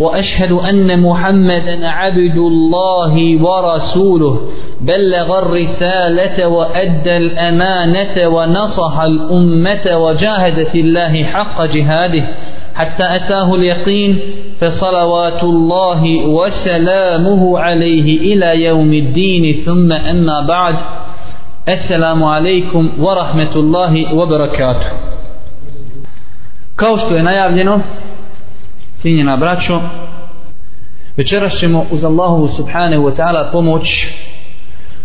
وأشهد أن محمدا عبد الله ورسوله بلغ الرسالة وأدى الأمانة ونصح الأمة وجاهد في الله حق جهاده حتى أتاه اليقين فصلوات الله وسلامه عليه إلى يوم الدين ثم أما بعد السلام عليكم ورحمه الله وبركاته. Kao što je najavljeno, cijenjena braćo večeras ćemo uz Allahu subhanahu wa ta'ala pomoć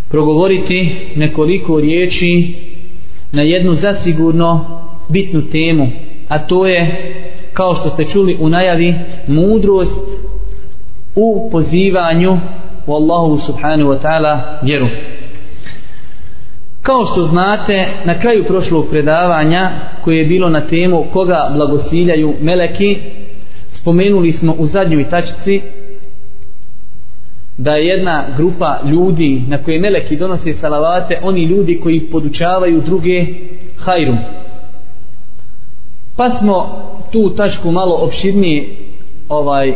progovoriti nekoliko riječi na jednu zasigurno bitnu temu a to je kao što ste čuli u najavi mudrost u pozivanju u Allahu subhanahu wa ta'ala vjeru kao što znate na kraju prošlog predavanja koje je bilo na temu koga blagosiljaju meleki spomenuli smo u zadnjoj tačci da je jedna grupa ljudi na koje meleki donose salavate oni ljudi koji podučavaju druge hajrum pa smo tu tačku malo opširnije ovaj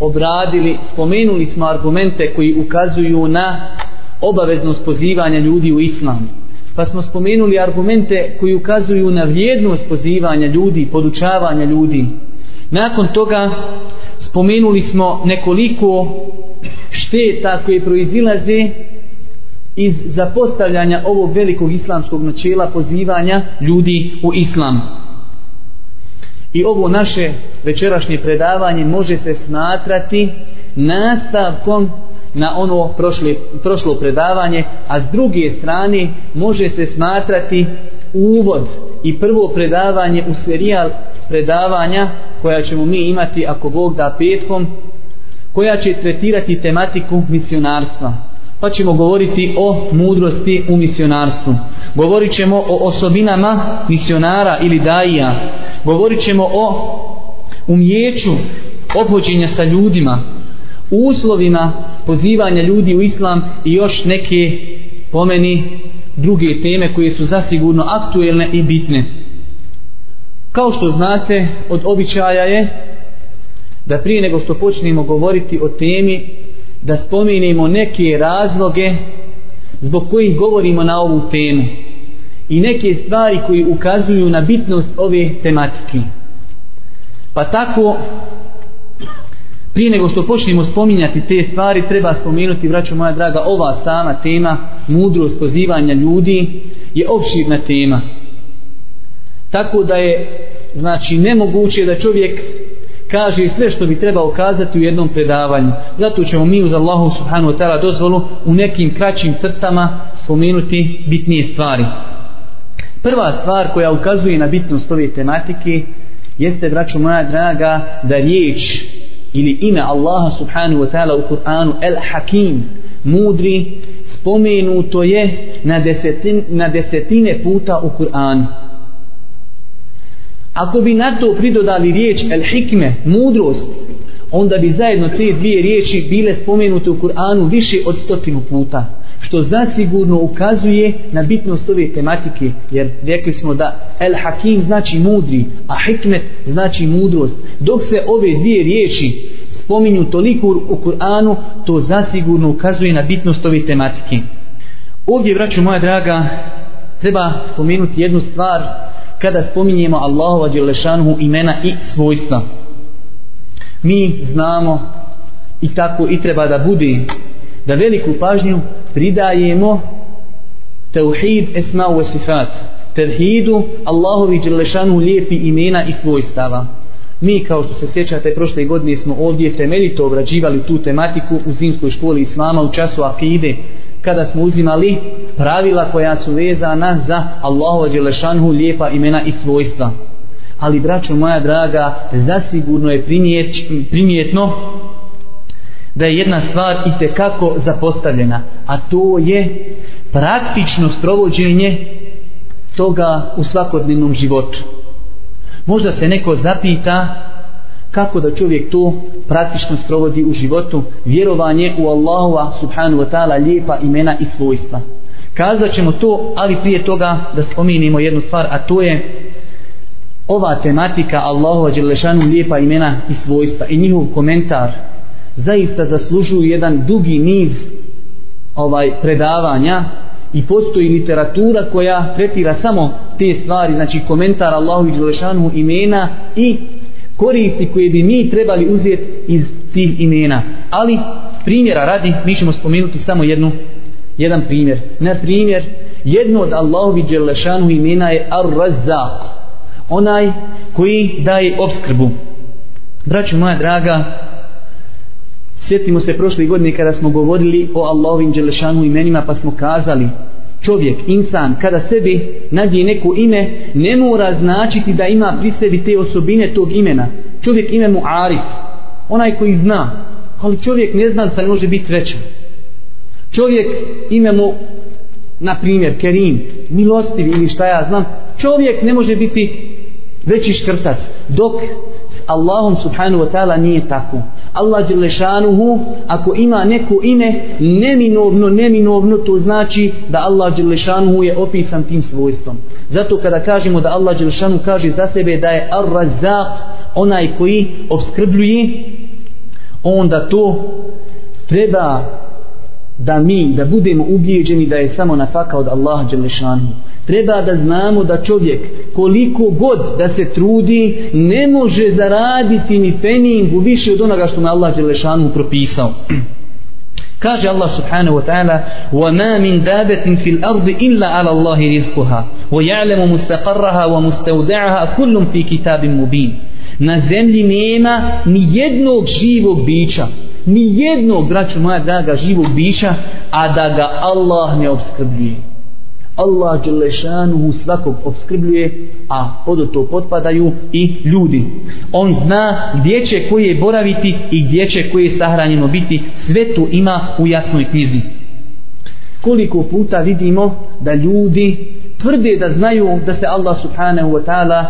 obradili, spomenuli smo argumente koji ukazuju na obaveznost pozivanja ljudi u islamu. Pa smo spomenuli argumente koji ukazuju na vrijednost pozivanja ljudi, podučavanja ljudi Nakon toga spomenuli smo nekoliko šteta koje proizilaze iz zapostavljanja ovog velikog islamskog načela pozivanja ljudi u islam. I ovo naše večerašnje predavanje može se smatrati nastavkom na ono prošli, prošlo predavanje, a s druge strane može se smatrati uvod i prvo predavanje u serijal predavanja koja ćemo mi imati ako Bog da petkom koja će tretirati tematiku misionarstva pa ćemo govoriti o mudrosti u misionarstvu govorit ćemo o osobinama misionara ili daija govorit ćemo o umjeću obhođenja sa ljudima uslovima pozivanja ljudi u islam i još neke pomeni druge teme koje su zasigurno aktuelne i bitne. Kao što znate, od običaja je da prije nego što počnemo govoriti o temi, da spomenemo neke razloge zbog kojih govorimo na ovu temu i neke stvari koji ukazuju na bitnost ove tematike. Pa tako, Prije nego što počnemo spominjati te stvari, treba spomenuti, vraću moja draga, ova sama tema, mudrost pozivanja ljudi, je opširna tema. Tako da je, znači, nemoguće da čovjek kaže sve što bi trebao kazati u jednom predavanju. Zato ćemo mi uz Allahu subhanu wa ta'ala dozvolu u nekim kraćim crtama spomenuti bitnije stvari. Prva stvar koja ukazuje na bitnost ove tematike jeste, braću moja draga, da riječ ili ime Allaha subhanahu wa ta'ala u Kur'anu El Hakim mudri spomenuto je na, desetin, na desetine puta u Kur'anu ako bi na to pridodali riječ El Hikme mudrost onda bi zajedno te dvije riječi bile spomenute u Kur'anu više od stotinu puta što zasigurno ukazuje na bitnost ove tematike jer rekli smo da el hakim znači mudri a hikmet znači mudrost dok se ove dvije riječi spominju toliko u Kur'anu to zasigurno ukazuje na bitnost ove tematike ovdje vraću moja draga treba spomenuti jednu stvar kada spominjemo Allahova Đelešanhu imena i svojstva mi znamo i tako i treba da bude da veliku pažnju pridajemo teuhid esma u esifat tevhidu Allahovi dželešanu lijepi imena i svojstava mi kao što se sjećate prošle godine smo ovdje temeljito obrađivali tu tematiku u zimskoj školi islama u času akide kada smo uzimali pravila koja su vezana za Allahova dželešanu lijepa imena i svojstva ali braćo moja draga zasigurno je primjet, primjetno da je jedna stvar i te kako zapostavljena, a to je praktično sprovođenje toga u svakodnevnom životu. Možda se neko zapita kako da čovjek to praktično sprovodi u životu, vjerovanje u Allaha subhanu wa ta'ala lijepa imena i svojstva. Kazat ćemo to, ali prije toga da spominimo jednu stvar, a to je ova tematika Allahova Đelešanu lijepa imena i svojstva i njihov komentar zaista zaslužuju jedan dugi niz ovaj predavanja i postoji literatura koja tretira samo te stvari, znači komentar Allahu i Đelešanu imena i koristi koje bi mi trebali uzeti iz tih imena. Ali primjera radi, mi ćemo spomenuti samo jednu, jedan primjer. Na primjer, jedno od Allahu i Đelešanu imena je Ar-Razzaq, onaj koji daje obskrbu. Braću moja draga, Sjetimo se prošle godine kada smo govorili o Allahovim Đelešanu imenima pa smo kazali čovjek, insan, kada sebi nadje neko ime, ne mora značiti da ima pri sebi te osobine tog imena. Čovjek ime mu Arif, onaj koji zna, ali čovjek ne zna da može biti srećan. Čovjek ime mu, na primjer, Kerim, milostivi ili šta ja znam, čovjek ne može biti veći škrtac, dok s Allahom subhanahu wa ta'ala nije tako. Allah Đelešanuhu, ako ima neko ime, neminovno, neminovno, to znači da Allah Đelešanuhu je opisan tim svojstvom. Zato kada kažemo da Allah Đelešanuhu kaže za sebe da je Ar-Razak, onaj koji obskrbljuje, onda to treba da mi, da budemo ubijeđeni da je samo nafaka od Allaha Đelešanuhu treba da znamo da čovjek koliko god da se trudi ne može zaraditi ni feningu više od onoga što mu Allah Đelešanu propisao kaže Allah subhanahu wa ta'ala وَمَا مِنْ دَابَةٍ فِي الْأَرْضِ إِلَّا عَلَى اللَّهِ رِزْقُهَا وَيَعْلَمُ مُسْتَقَرَّهَا وَمُسْتَوْدَعَهَا كُلُّمْ فِي كِتَابٍ مُبِينٍ na zemlji nema ni jednog živog bića ni jednog, braću moja draga, živog bića a da ga Allah ne obskrbljuje Allah Đelešanu svakog obskrbljuje, a pod to potpadaju i ljudi. On zna gdje će koje boraviti i gdje će koje sahranjeno biti. Sve to ima u jasnoj knjizi. Koliko puta vidimo da ljudi tvrde da znaju da se Allah subhanahu wa ta'ala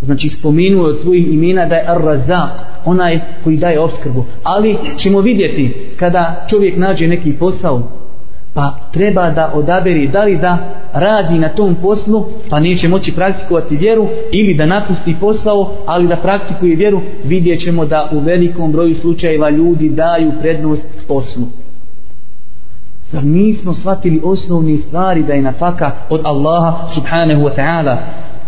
znači spomenuo od svojih imena da je Ar-Razak, onaj koji daje obskrbu. Ali ćemo vidjeti kada čovjek nađe neki posao, pa treba da odaberi da li da radi na tom poslu pa neće moći praktikovati vjeru ili da napusti posao ali da praktikuje vjeru vidjet ćemo da u velikom broju slučajeva ljudi daju prednost poslu zar nismo shvatili osnovne stvari da je nafaka od Allaha subhanahu wa ta'ala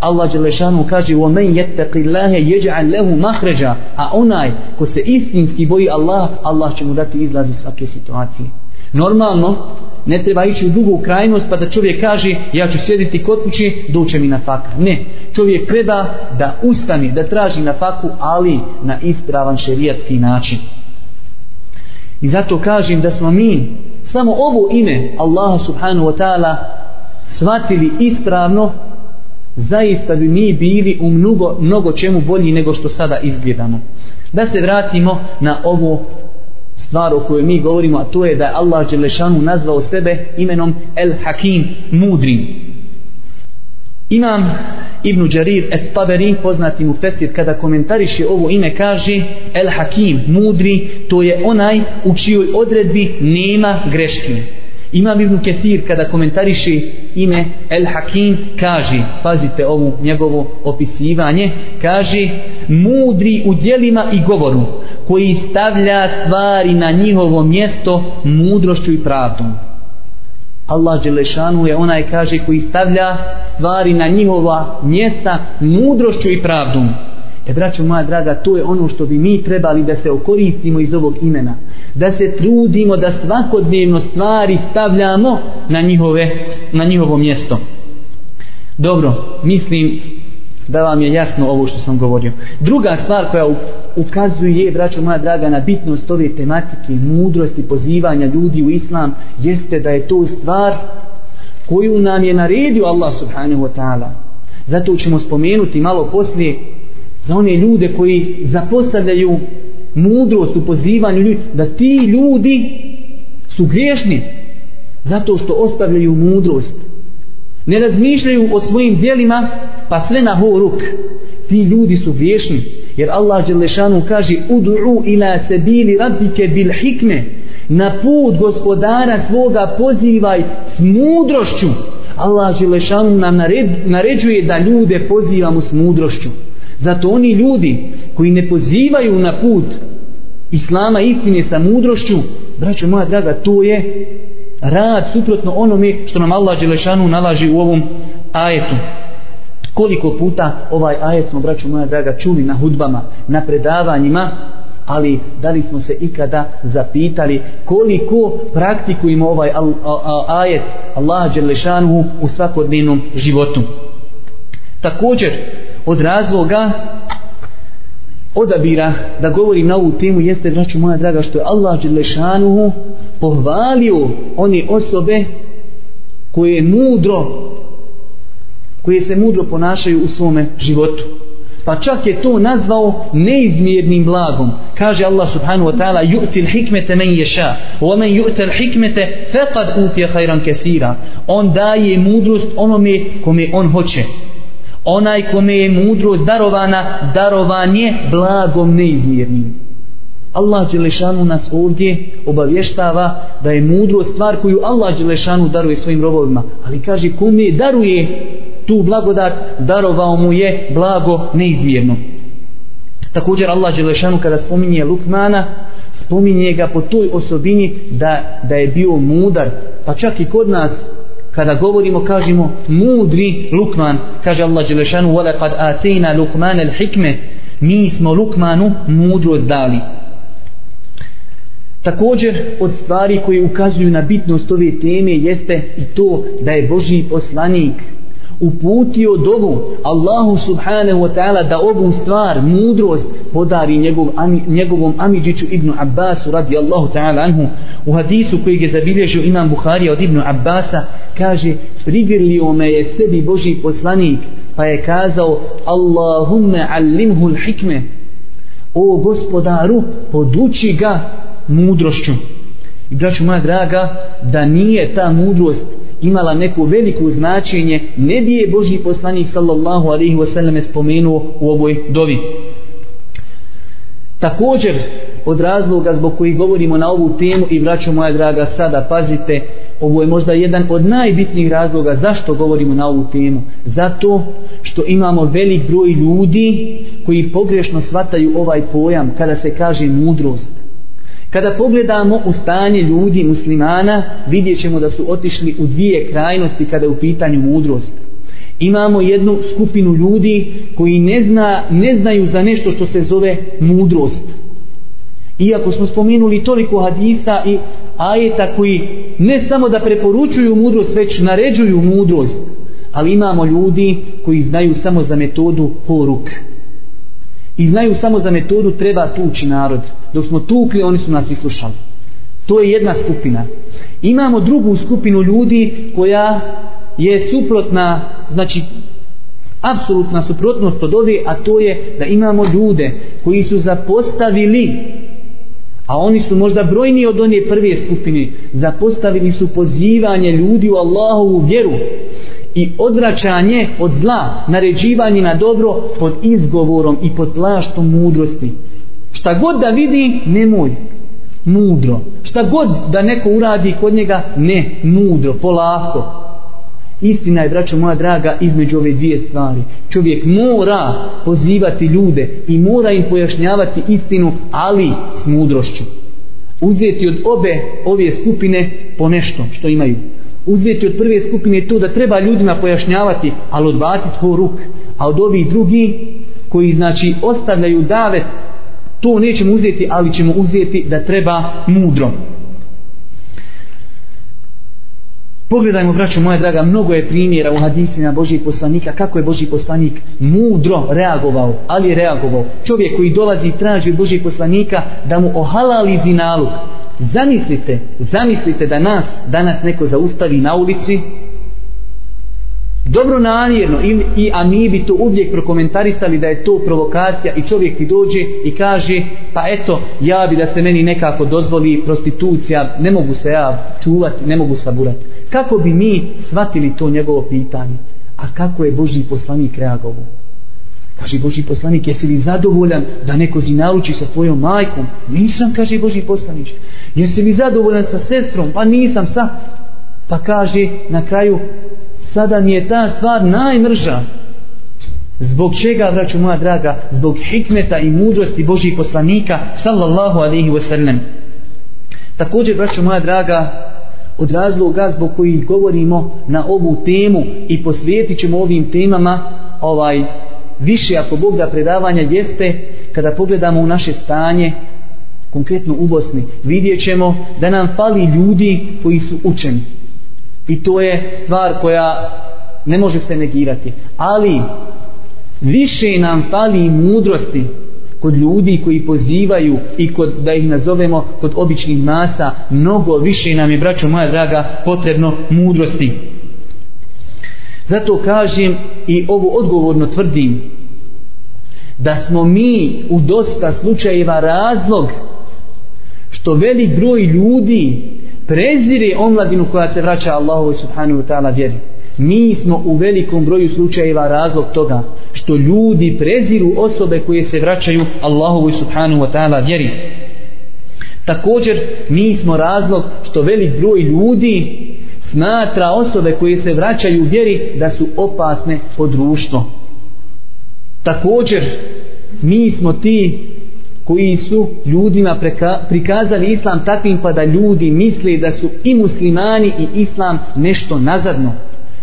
Allah Đelešanu kaže وَمَنْ يَتَّقِ اللَّهَ يَجْعَلْ لَهُ مَحْرَجَ a onaj ko se istinski boji Allah Allah će mu dati izlazi svake situacije normalno ne treba ići u dugu krajnost pa da čovjek kaže ja ću sjediti kod kući, duće mi na faka. Ne, čovjek treba da ustane, da traži na faku, ali na ispravan šerijatski način. I zato kažem da smo mi samo ovo ime Allaha subhanahu wa ta'ala shvatili ispravno, zaista bi mi bili u mnogo, mnogo čemu bolji nego što sada izgledamo. Da se vratimo na ovo stvar o kojoj mi govorimo, a to je da je Allah Đelešanu nazvao sebe imenom El Hakim, mudrim. Imam Ibn Đarir et Taberi, poznati mu Fesir, kada komentariše ovo ime, kaže El Hakim, mudri, to je onaj u čijoj odredbi nema greške. Imam Ibn Ketir kada komentariši ime El Hakim kaže, pazite ovu njegovo opisivanje, kaže mudri u dijelima i govoru koji stavlja stvari na njihovo mjesto mudrošću i pravdom. Allah Đelešanu je onaj kaže koji stavlja stvari na njihova mjesta mudrošću i pravdom. E braćo moja draga, to je ono što bi mi trebali da se okoristimo iz ovog imena. Da se trudimo da svakodnevno stvari stavljamo na, njihove, na njihovo mjesto. Dobro, mislim da vam je jasno ovo što sam govorio. Druga stvar koja ukazuje, braćo moja draga, na bitnost ove tematike, mudrosti, pozivanja ljudi u islam, jeste da je to stvar koju nam je naredio Allah subhanahu wa ta'ala. Zato ćemo spomenuti malo poslije za one ljude koji zapostavljaju mudrost u pozivanju ljudi, da ti ljudi su griješni zato što ostavljaju mudrost. Ne razmišljaju o svojim dijelima, pa sve na ho ruk. Ti ljudi su griješni. Jer Allah Đelešanu kaže Udu'u ila sebili rabike bil hikme Na put gospodara svoga pozivaj s mudrošću. Allah Đelešanu nam naređuje da ljude pozivamo s mudrošću. Zato oni ljudi koji ne pozivaju na put Islama istine sa mudrošću, braćo moja draga, to je rad suprotno onome što nam Allah Đelešanu nalaži u ovom ajetu. Koliko puta ovaj ajet smo, braćo moja draga, čuli na hudbama, na predavanjima, ali da li smo se ikada zapitali koliko praktikujemo ovaj ajet Allah Đelešanu u svakodnevnom životu. Također, od razloga odabira da govori na ovu temu jeste, braću moja draga, što je Allah Đelešanuhu pohvalio one osobe koje mudro koje se mudro ponašaju u svome životu. Pa čak je to nazvao neizmjernim blagom. Kaže Allah subhanahu wa ta'ala Ju'ti l'hikmete men ješa O men ju'ti l'hikmete Fekad utje hajran kesira On daje mudrost onome kome on hoće onaj kome je mudrost darovana darovan je blagom neizmjernim Allah Đelešanu nas ovdje obavještava da je mudrost stvar koju Allah Đelešanu daruje svojim robovima ali kaže kome daruje tu blagodat darovao mu je blago neizmjerno također Allah Đelešanu kada spominje Lukmana spominje ga po toj osobini da, da je bio mudar pa čak i kod nas kada govorimo kažemo mudri Lukman kaže Allah Đelešanu وَلَقَدْ آتَيْنَا لُكْمَانَ الْحِكْمَ mi smo Lukmanu mudrost dali također od stvari koje ukazuju na bitnost ove teme jeste i to da je Boži poslanik uputio dovu Allahu subhanahu wa ta'ala da ovu stvar, mudrost podari njegov, njegovom Amidžiću Ibnu Abbasu radi Allahu ta'ala anhu u hadisu koji je zabilježio imam Bukhari od Ibnu Abbasa kaže prigrlio me je sebi Boži poslanik pa je kazao Allahumme allimhu l'hikme o gospodaru poduči ga mudrošću i braću moja draga da nije ta mudrost imala neko veliko značenje ne bi je Božji poslanik sallallahu alaihi wasallam spomenuo u ovoj dovi također od razloga zbog koji govorimo na ovu temu i vraću moja draga sada pazite ovo je možda jedan od najbitnijih razloga zašto govorimo na ovu temu zato što imamo velik broj ljudi koji pogrešno svataju ovaj pojam kada se kaže mudrost Kada pogledamo u stanje ljudi muslimana, vidjet ćemo da su otišli u dvije krajnosti kada je u pitanju mudrost. Imamo jednu skupinu ljudi koji ne, zna, ne znaju za nešto što se zove mudrost. Iako smo spomenuli toliko hadisa i ajeta koji ne samo da preporučuju mudrost, već naređuju mudrost. Ali imamo ljudi koji znaju samo za metodu horuk. Horuk i znaju samo za metodu treba tući narod dok smo tukli oni su nas islušali to je jedna skupina imamo drugu skupinu ljudi koja je suprotna znači apsolutna suprotnost od ove a to je da imamo ljude koji su zapostavili a oni su možda brojni od one prve skupine zapostavili su pozivanje ljudi u Allahovu vjeru i odvraćanje od zla, naređivanje na dobro pod izgovorom i pod plaštom mudrosti. Šta god da vidi, nemoj. Mudro. Šta god da neko uradi kod njega, ne. Mudro. Polako. Istina je, braćo moja draga, između ove dvije stvari. Čovjek mora pozivati ljude i mora im pojašnjavati istinu, ali s mudrošću. Uzeti od obe ove skupine po nešto što imaju uzeti od prve skupine to da treba ljudima pojašnjavati, ali odbaciti ho ruk. A od ovih drugi koji znači ostavljaju davet, to nećemo uzeti, ali ćemo uzeti da treba mudro. Pogledajmo, braćo moja draga, mnogo je primjera u hadisima Božih poslanika, kako je Boži poslanik mudro reagovao, ali je reagovao. Čovjek koji dolazi i traži od Božih poslanika da mu ohalali zinaluk, zamislite, zamislite da nas danas neko zaustavi na ulici dobro namjerno i, i a mi bi to uvijek prokomentarisali da je to provokacija i čovjek ti dođe i kaže pa eto ja bi da se meni nekako dozvoli prostitucija ne mogu se ja čuvati ne mogu saburati kako bi mi shvatili to njegovo pitanje a kako je Boži poslanik reagovao Kaže Boži poslanik, jesi li zadovoljan da neko zinaluči sa svojom majkom? Nisam, kaže Boži poslanik. Jesi li zadovoljan sa sestrom? Pa nisam sa. Pa kaže na kraju, sada mi je ta stvar najmrža. Zbog čega, vraću moja draga, zbog hikmeta i mudrosti Božih poslanika, sallallahu alaihi wa sallam. Također, vraću moja draga, od razloga zbog kojih govorimo na ovu temu i posvijetit ćemo ovim temama ovaj više ako Bog da predavanja jeste kada pogledamo u naše stanje konkretno u Bosni vidjet ćemo da nam fali ljudi koji su učeni i to je stvar koja ne može se negirati ali više nam fali mudrosti kod ljudi koji pozivaju i kod, da ih nazovemo kod običnih masa mnogo više nam je braćo moja draga potrebno mudrosti Zato kažem i ovo odgovorno tvrdim da smo mi u dosta slučajeva razlog što velik broj ljudi prezire omladinu koja se vraća Allahu subhanahu wa ta'ala vjeri. Mi smo u velikom broju slučajeva razlog toga što ljudi preziru osobe koje se vraćaju Allahu subhanahu wa ta'ala vjeri. Također mi smo razlog što velik broj ljudi smatra osobe koje se vraćaju u vjeri da su opasne po društvo. Također, mi smo ti koji su ljudima preka, prikazali islam takvim pa da ljudi misle da su i muslimani i islam nešto nazadno.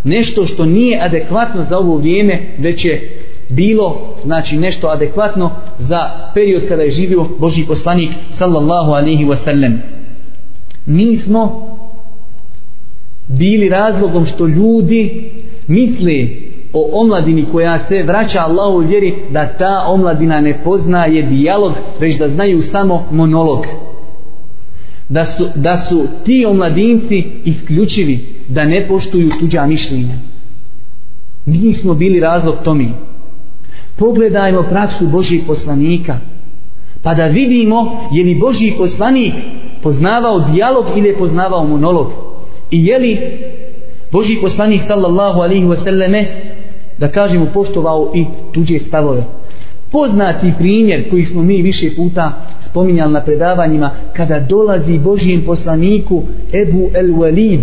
Nešto što nije adekvatno za ovo vrijeme, već je bilo znači nešto adekvatno za period kada je živio Boži poslanik sallallahu alaihi wasallam. Mi smo bili razlogom što ljudi misli o omladini koja se vraća Allahu vjeri da ta omladina ne poznaje dijalog već da znaju samo monolog da su, da su ti omladinci isključivi da ne poštuju tuđa mišljenja mi smo bili razlog tomi pogledajmo praksu Božih poslanika pa da vidimo je li Božji poslanik poznavao dijalog ili je poznavao monolog i je li Boži poslanik sallallahu alaihi wasallame da kažemo poštovao i tuđe stavove poznati primjer koji smo mi više puta spominjali na predavanjima kada dolazi Božijem poslaniku Ebu el Walid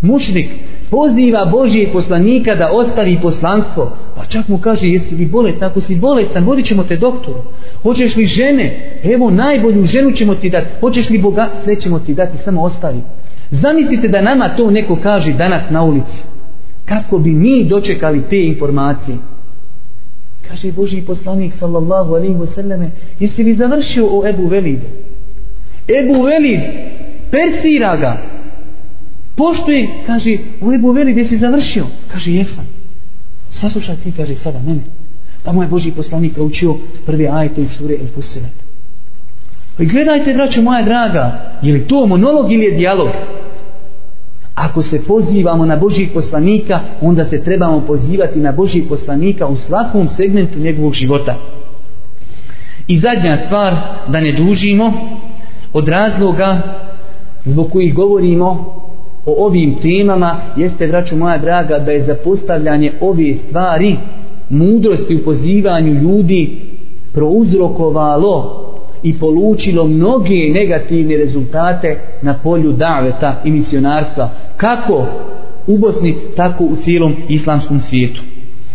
mušnik poziva Božijeg poslanika da ostavi poslanstvo pa čak mu kaže jesi li bolestan ako si bolestan vodit ćemo te doktoru hoćeš li žene evo najbolju ženu ćemo ti dati hoćeš li boga sve ćemo ti dati samo ostavi Zamislite da nama to neko kaže danas na ulici. Kako bi mi dočekali te informacije? Kaže Boži poslanik sallallahu alaihi wa sallame, jesi li završio o Ebu Velid? Ebu Velid, persira ga. Poštuje, kaže, o Ebu Velid, jesi završio? Kaže, jesam. Saslušaj ti, kaže, sada mene. Pa moj Boži poslanik proučio prve ajete iz sure El Fusilet. Pa I gledajte, braćo moja draga, je li to monolog ili je dijalog? Ako se pozivamo na Božih poslanika, onda se trebamo pozivati na Božih poslanika u svakom segmentu njegovog života. I zadnja stvar, da ne dužimo, od razloga zbog kojih govorimo o ovim temama, jeste, braćo moja draga, da je zapostavljanje ove stvari mudrosti u pozivanju ljudi prouzrokovalo i polučilo mnoge negativne rezultate na polju daveta i misionarstva kako u Bosni tako u cijelom islamskom svijetu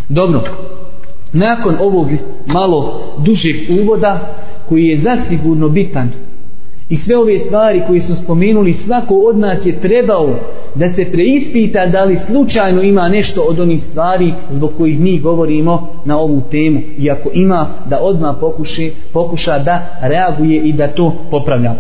dobro nakon ovog malo dužeg uvoda koji je zasigurno bitan I sve ove stvari koje smo spomenuli, svako od nas je trebao da se preispita da li slučajno ima nešto od onih stvari zbog kojih mi govorimo na ovu temu. I ako ima, da odmah pokuše, pokuša da reaguje i da to popravlja.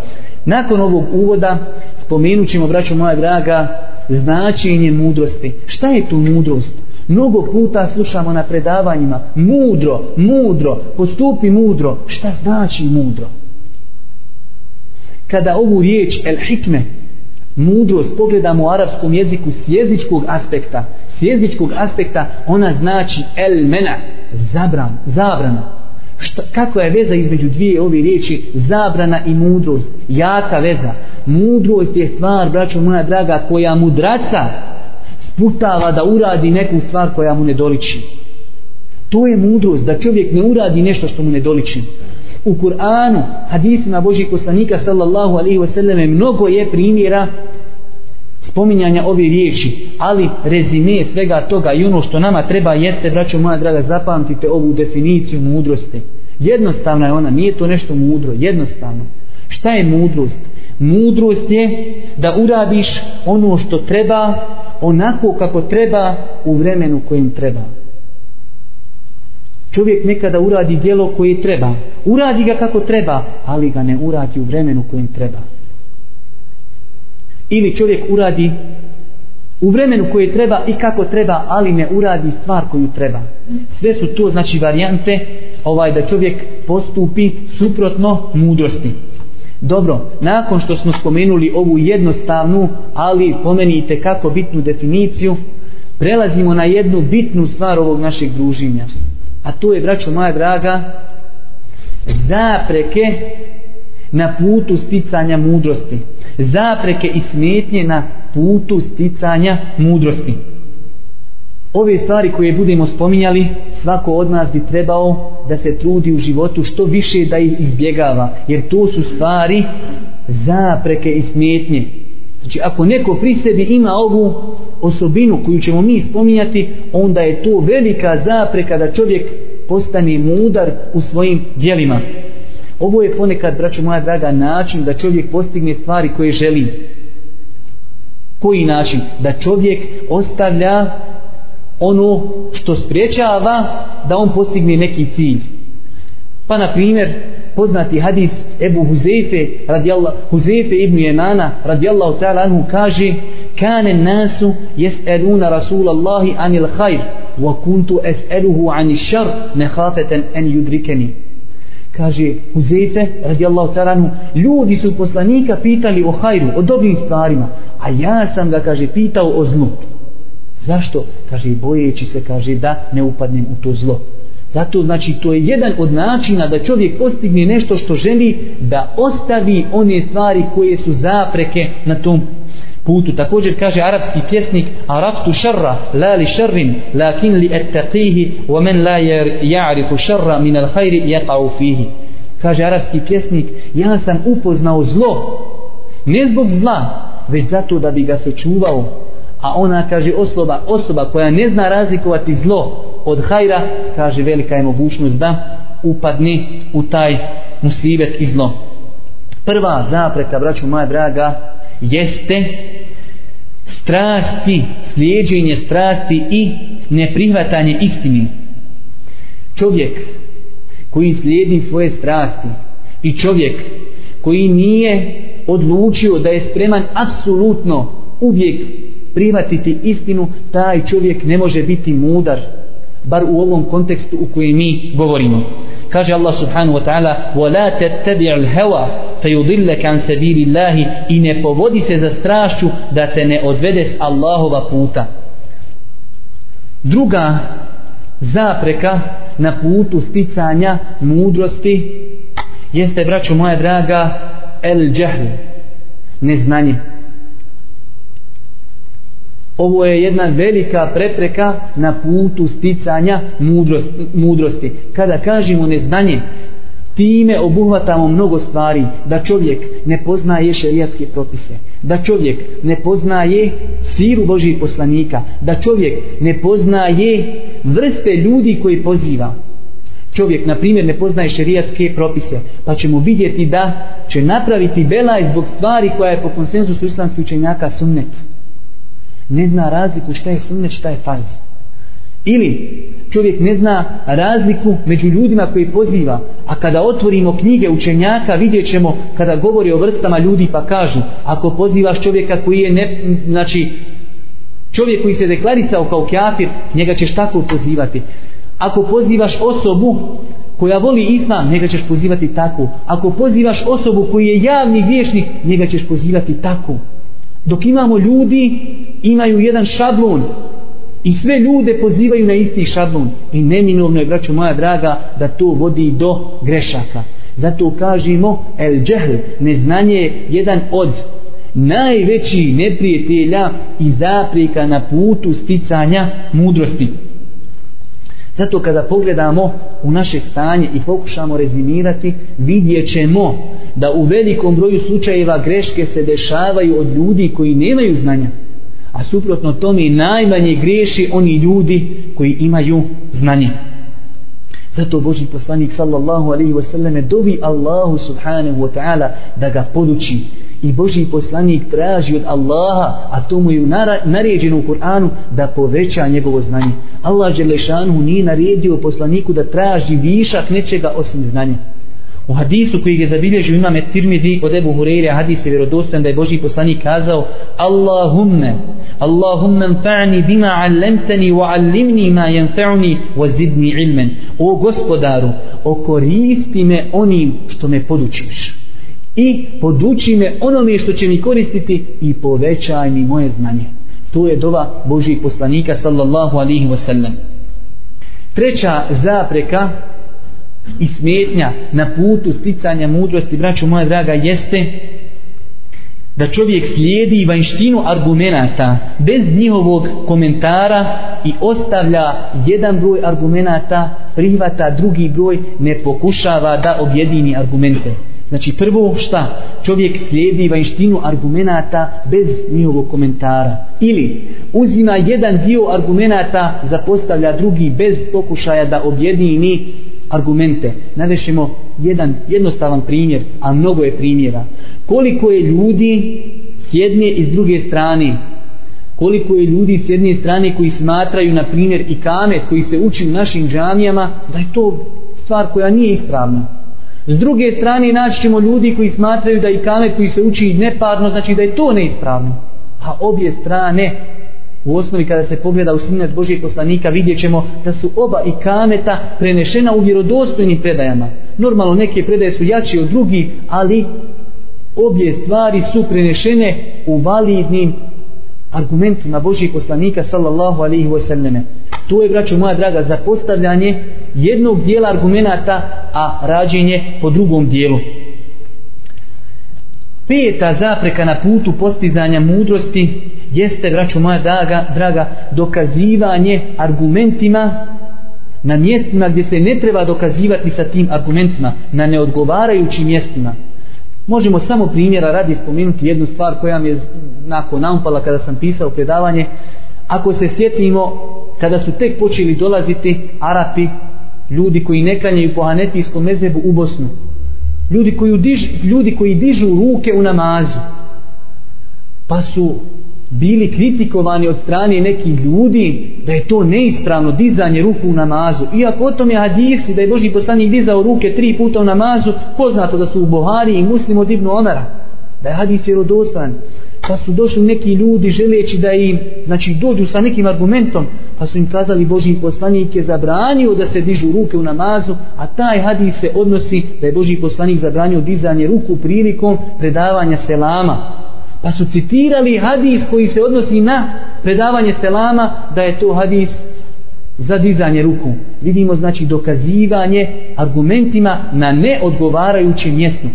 Nakon ovog uvoda spomenut ćemo, braćo moja draga, značenje mudrosti. Šta je tu mudrost? Mnogo puta slušamo na predavanjima, mudro, mudro, postupi mudro. Šta znači mudro? kada ovu riječ el hikme mudrost pogledamo u arapskom jeziku s jezičkog aspekta s jezičkog aspekta ona znači el mena zabran, zabrana Šta, kako je veza između dvije ove riječi zabrana i mudrost jaka veza mudrost je stvar braćo moja draga koja mudraca sputava da uradi neku stvar koja mu ne doliči to je mudrost da čovjek ne uradi nešto što mu ne doliči u Kur'anu, hadisima Božih poslanika sallallahu alaihi wasallam mnogo je primjera spominjanja ove riječi, ali rezime svega toga i ono što nama treba jeste, braćo moja draga, zapamtite ovu definiciju mudrosti. Jednostavna je ona, nije to nešto mudro, jednostavno. Šta je mudrost? Mudrost je da uradiš ono što treba, onako kako treba, u vremenu kojim treba. Čovjek nekada uradi dijelo koje treba. Uradi ga kako treba, ali ga ne uradi u vremenu kojem treba. Ili čovjek uradi u vremenu koje treba i kako treba, ali ne uradi stvar koju treba. Sve su to znači varijante ovaj da čovjek postupi suprotno mudrosti. Dobro, nakon što smo spomenuli ovu jednostavnu, ali pomenite kako bitnu definiciju, prelazimo na jednu bitnu stvar ovog našeg druženja a to je braćo moja draga zapreke na putu sticanja mudrosti zapreke i smetnje na putu sticanja mudrosti ove stvari koje budemo spominjali svako od nas bi trebao da se trudi u životu što više da ih izbjegava jer to su stvari zapreke i smetnje znači ako neko pri sebi ima ovu osobinu koju ćemo mi spominjati, onda je to velika zapreka da čovjek postane mudar u svojim dijelima. Ovo je ponekad, braćo moja draga, način da čovjek postigne stvari koje želi. Koji način? Da čovjek ostavlja ono što spriječava da on postigne neki cilj. Pa, na primjer, poznati hadis Ebu Huzefe radijallahu Huzefe ibn Jemana radijallahu ta'ala anhu kaže kane nasu jes'eluna rasulallahi anil hajr wa kuntu es'eluhu ani šar nehafeten en yudrikeni kaže Huzefe radijallahu ta'ala anhu ljudi su poslanika pitali o hajru o dobrim stvarima a ja sam ga kaže pitao o zlu zašto kaže bojeći se kaže da ne upadnem u to zlo Zato znači to je jedan od načina da čovjek postigne nešto što želi da ostavi one stvari koje su zapreke na tom putu. Također kaže arapski pjesnik Araftu šarra la li šarrin lakin li ettaqihi wa men la ja'rifu šarra min al hajri jaqau fihi. Kaže arapski pjesnik ja sam upoznao zlo ne zbog zla već zato da bi ga sačuvao. A ona kaže osoba, osoba koja ne zna razlikovati zlo od hajra, kaže velika je mogućnost da upadne u taj musibet i zlo. Prva zapreka, braću moja draga, jeste strasti, slijedženje strasti i neprihvatanje istini. Čovjek koji slijedi svoje strasti i čovjek koji nije odlučio da je spreman apsolutno uvijek prihvatiti istinu, taj čovjek ne može biti mudar, bar u ovom kontekstu u kojem mi govorimo kaže Allah subhanahu wa ta'ala وَلَا تَتَّبِعُ الْهَوَا فَيُضِلَّكَ عَنْ سَبِيلِ اللَّهِ i ne povodi se za strašću da te ne odvede s Allahova puta druga zapreka na putu sticanja mudrosti jeste braćo moja draga el džahl neznanje ovo je jedna velika prepreka na putu sticanja mudrost, mudrosti. Kada kažemo neznanje, time obuhvatamo mnogo stvari da čovjek ne poznaje šerijatske propise, da čovjek ne poznaje siru Božih poslanika, da čovjek ne poznaje vrste ljudi koji poziva. Čovjek, na primjer, ne poznaje šerijatske propise, pa ćemo vidjeti da će napraviti belaj zbog stvari koja je po konsenzusu islamskih učenjaka sunnet. Sunnet ne zna razliku šta je sunnet, šta je farz. Ili čovjek ne zna razliku među ljudima koji poziva, a kada otvorimo knjige učenjaka vidjet ćemo kada govori o vrstama ljudi pa kažu ako pozivaš čovjeka koji je ne, znači čovjek koji se deklarisao kao kjafir njega ćeš tako pozivati. Ako pozivaš osobu koja voli islam, njega ćeš pozivati tako. Ako pozivaš osobu koji je javni vješnik, njega ćeš pozivati tako. Dok imamo ljudi imaju jedan šablon i sve ljude pozivaju na isti šablon i neminovno je braću moja draga da to vodi do grešaka zato kažemo el džehl neznanje je jedan od najveći neprijatelja i zaprika na putu sticanja mudrosti zato kada pogledamo u naše stanje i pokušamo rezimirati vidjet ćemo da u velikom broju slučajeva greške se dešavaju od ljudi koji nemaju znanja a suprotno tome i najmanje griješi oni ljudi koji imaju znanje. Zato Boži poslanik sallallahu alaihi wa sallame dovi Allahu subhanahu wa ta'ala da ga poduči i Boži poslanik traži od Allaha a to mu je naređeno u Kur'anu da poveća njegovo znanje. Allah Đelešanu nije naredio poslaniku da traži višak nečega osim znanja. U hadisu koji je zabilježio imam et tirmidi od Ebu Hureyre, hadis je vjerodostan da je Boži poslanik kazao Allahumme, Allahumme anfa'ni bima allemteni wa allimni ma jenfa'ni wa zidni ilmen. O gospodaru, okoristi me onim što me podučiš i poduči me onome što će mi koristiti i povećaj mi moje znanje. To je dova Božih poslanika sallallahu alihi wasallam. Treća zapreka i smetnja na putu sticanja mudrosti, braću moja draga, jeste da čovjek slijedi vanštinu argumenata bez njihovog komentara i ostavlja jedan broj argumenata, prihvata drugi broj, ne pokušava da objedini argumente. Znači prvo šta? Čovjek slijedi vanštinu argumenata bez njihovog komentara. Ili uzima jedan dio argumenata, zapostavlja drugi bez pokušaja da objedini argumente, navešemo jedan jednostavan primjer, a mnogo je primjera. Koliko je ljudi s jedne i s druge strane, koliko je ljudi s jedne strane koji smatraju, na primjer, i kamet koji se uči u našim džamijama, da je to stvar koja nije ispravna. S druge strane naći ćemo ljudi koji smatraju da i kamet koji se uči neparno, znači da je to neispravno. A obje strane U osnovi kada se pogleda u sunnet Božijeg poslanika vidjet ćemo da su oba i kameta prenešena u vjerodostojnim predajama. Normalno neke predaje su jači od drugi, ali obje stvari su prenešene u validnim argumentima Božijeg poslanika sallallahu alaihi wasallam. To je, braću moja draga, zapostavljanje jednog dijela argumenta, a rađenje po drugom dijelu. Peta zapreka na putu postizanja mudrosti jeste, braćo moja draga, draga, dokazivanje argumentima na mjestima gdje se ne treba dokazivati sa tim argumentima, na neodgovarajućim mjestima. Možemo samo primjera radi spomenuti jednu stvar koja mi je nakon naumpala kada sam pisao predavanje. Ako se sjetimo, kada su tek počeli dolaziti Arapi, ljudi koji ne klanjaju po Hanetijskom mezebu u Bosnu, ljudi koji, diž, ljudi koji dižu ruke u namazu, pa su bili kritikovani od strane nekih ljudi da je to neispravno dizanje ruku u namazu. Iako o tom je hadisi da je Boži poslanik dizao ruke tri puta u namazu, poznato da su u Bohari i muslim od Ibnu Omara. Da je hadis je rodostan. Pa su došli neki ljudi želeći da im, znači dođu sa nekim argumentom, pa su im kazali Boži poslanik je zabranio da se dižu ruke u namazu, a taj hadis se odnosi da je Boži poslanik zabranio dizanje ruku prilikom predavanja selama pa su citirali hadis koji se odnosi na predavanje selama da je to hadis za dizanje ruku vidimo znači dokazivanje argumentima na neodgovarajućem mjestu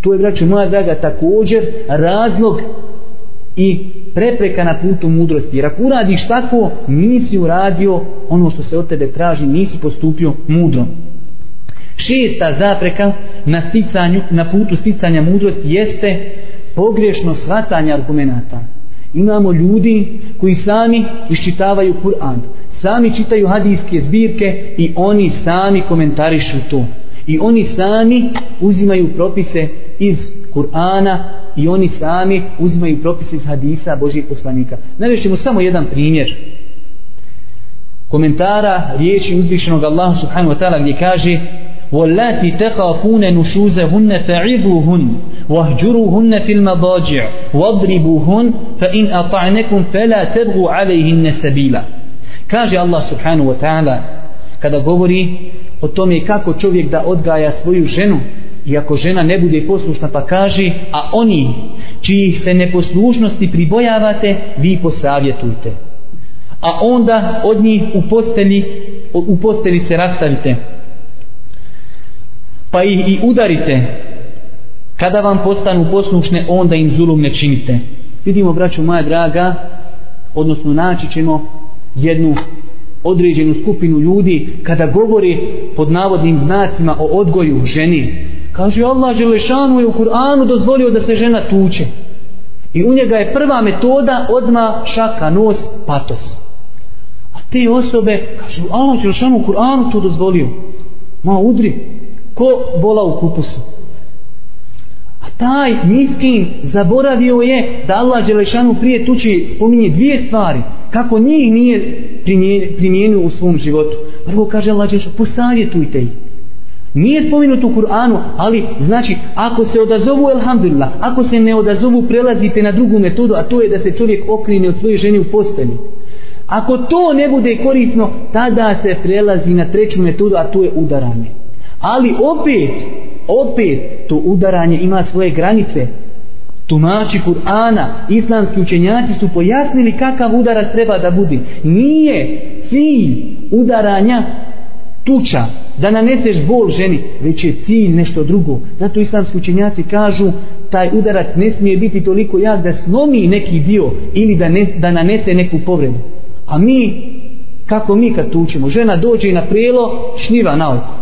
to je braću moja draga također razlog i prepreka na putu mudrosti jer ako uradiš tako nisi uradio ono što se od tebe traži nisi postupio mudro šesta zapreka na, sticanju, na putu sticanja mudrosti jeste pogrešno svatanje argumenta. Imamo ljudi koji sami iščitavaju Kur'an, sami čitaju hadijske zbirke i oni sami komentarišu to. I oni sami uzimaju propise iz Kur'ana i oni sami uzimaju propise iz hadisa Božijeg poslanika. Navješćemo samo jedan primjer komentara riječi uzvišenog Allaha subhanahu wa ta'ala gdje kaže واللاتي تخافون نشوزهن فعظوهن واهجروهن في المضاجع واضربوهن فإن أطعنكم فلا تبغوا عليهن سبيلا كاجي الله سبحانه وتعالى kada govori o tome kako čovjek da odgaja svoju ženu i ako žena ne bude poslušna pa kaže a oni čiji se neposlušnosti pribojavate vi posavjetujte a onda od njih u posteli, u posteli se rastavite pa ih i udarite kada vam postanu poslušne onda im zulum ne činite vidimo braću moja draga odnosno naći ćemo jednu određenu skupinu ljudi kada govori pod navodnim znacima o odgoju ženi kaže Allah Želešanu je u Kur'anu dozvolio da se žena tuče i u njega je prva metoda odma šaka nos patos a te osobe kažu Allah Želešanu u Kur'anu to dozvolio ma udri ko vola u kupusu a taj miskin zaboravio je da Allah Đelešanu prije tuči spominje dvije stvari kako njih nije primijenio u svom životu prvo kaže Allah Đelešanu posavjetujte ih Nije spomenuto u Kur'anu, ali znači ako se odazovu, elhamdulillah, ako se ne odazovu, prelazite na drugu metodu, a to je da se čovjek okrine od svoje žene u postelji. Ako to ne bude korisno, tada se prelazi na treću metodu, a to je udaranje ali opet opet to udaranje ima svoje granice tumači Kur'ana islamski učenjaci su pojasnili kakav udarac treba da bude nije cilj udaranja tuča da naneseš bol ženi već je cilj nešto drugo zato islamski učenjaci kažu taj udarac ne smije biti toliko jak da slomi neki dio ili da, ne, da nanese neku povredu a mi kako mi kad tučemo žena dođe na prijelo šniva na oko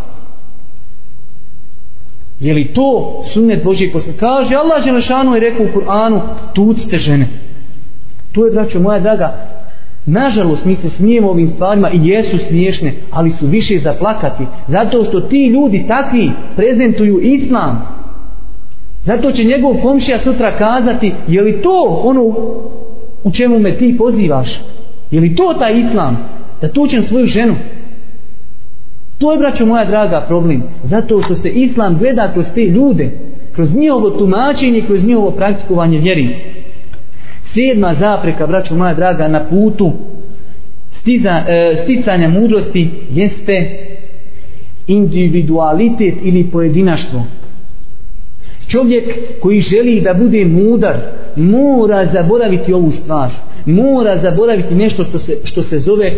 Je li to sunnet Božji posla? Kaže Allah Đelešanu je rekao u Kur'anu, tucite žene. To je, braćo moja draga, nažalost mi se smijemo ovim stvarima i jesu smiješne, ali su više zaplakati. Zato što ti ljudi takvi prezentuju islam. Zato će njegov komšija sutra kazati, je li to ono u čemu me ti pozivaš? Je li to taj islam? Da tučem svoju ženu? To je, braćo moja draga, problem. Zato što se islam gleda kroz te ljude, kroz njihovo tumačenje, kroz njihovo praktikovanje vjeri. Sedma zapreka, braćo moja draga, na putu stiza, e, sticanja mudrosti jeste individualitet ili pojedinaštvo. Čovjek koji želi da bude mudar mora zaboraviti ovu stvar. Mora zaboraviti nešto što se, što se zove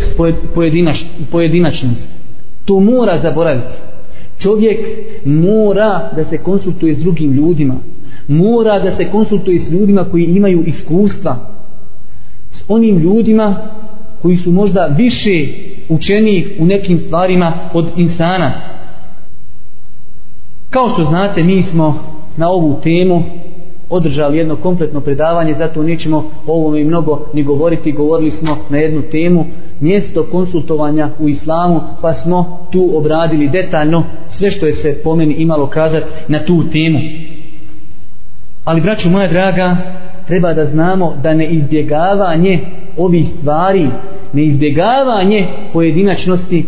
pojedinač, pojedinačnost. To mora zaboraviti. Čovjek mora da se konsultuje s drugim ljudima. Mora da se konsultuje s ljudima koji imaju iskustva. S onim ljudima koji su možda više učeni u nekim stvarima od insana. Kao što znate, mi smo na ovu temu održali jedno kompletno predavanje, zato nećemo ovome mnogo ni govoriti, govorili smo na jednu temu, mjesto konsultovanja u islamu pa smo tu obradili detaljno sve što je se po meni imalo kazat na tu temu ali braću moja draga treba da znamo da ne izbjegavanje ovih stvari ne izbjegavanje pojedinačnosti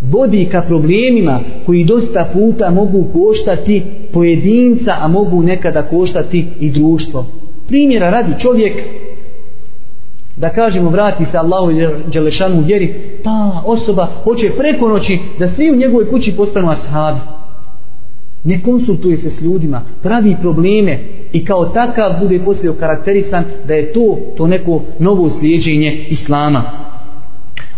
vodi ka problemima koji dosta puta mogu koštati pojedinca a mogu nekada koštati i društvo primjera radi čovjek da kažemo vrati se Allahu Đelešanu vjeri, ta osoba hoće preko noći da svi u njegovoj kući postanu ashabi. Ne konsultuje se s ljudima, pravi probleme i kao takav bude poslije okarakterisan da je to to neko novo slijeđenje Islama.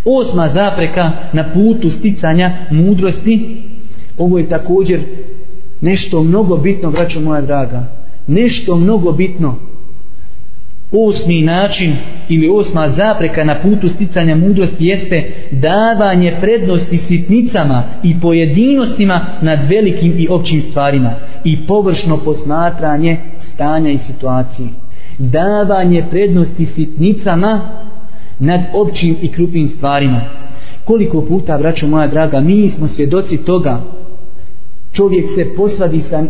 Osma zapreka na putu sticanja mudrosti, ovo je također nešto mnogo bitno, vraću moja draga, nešto mnogo bitno osmi način ili osma zapreka na putu sticanja mudrosti jeste davanje prednosti sitnicama i pojedinostima nad velikim i općim stvarima i površno posmatranje stanja i situacije. Davanje prednosti sitnicama nad općim i krupnim stvarima. Koliko puta, braću moja draga, mi smo svjedoci toga čovjek se posvadi sa,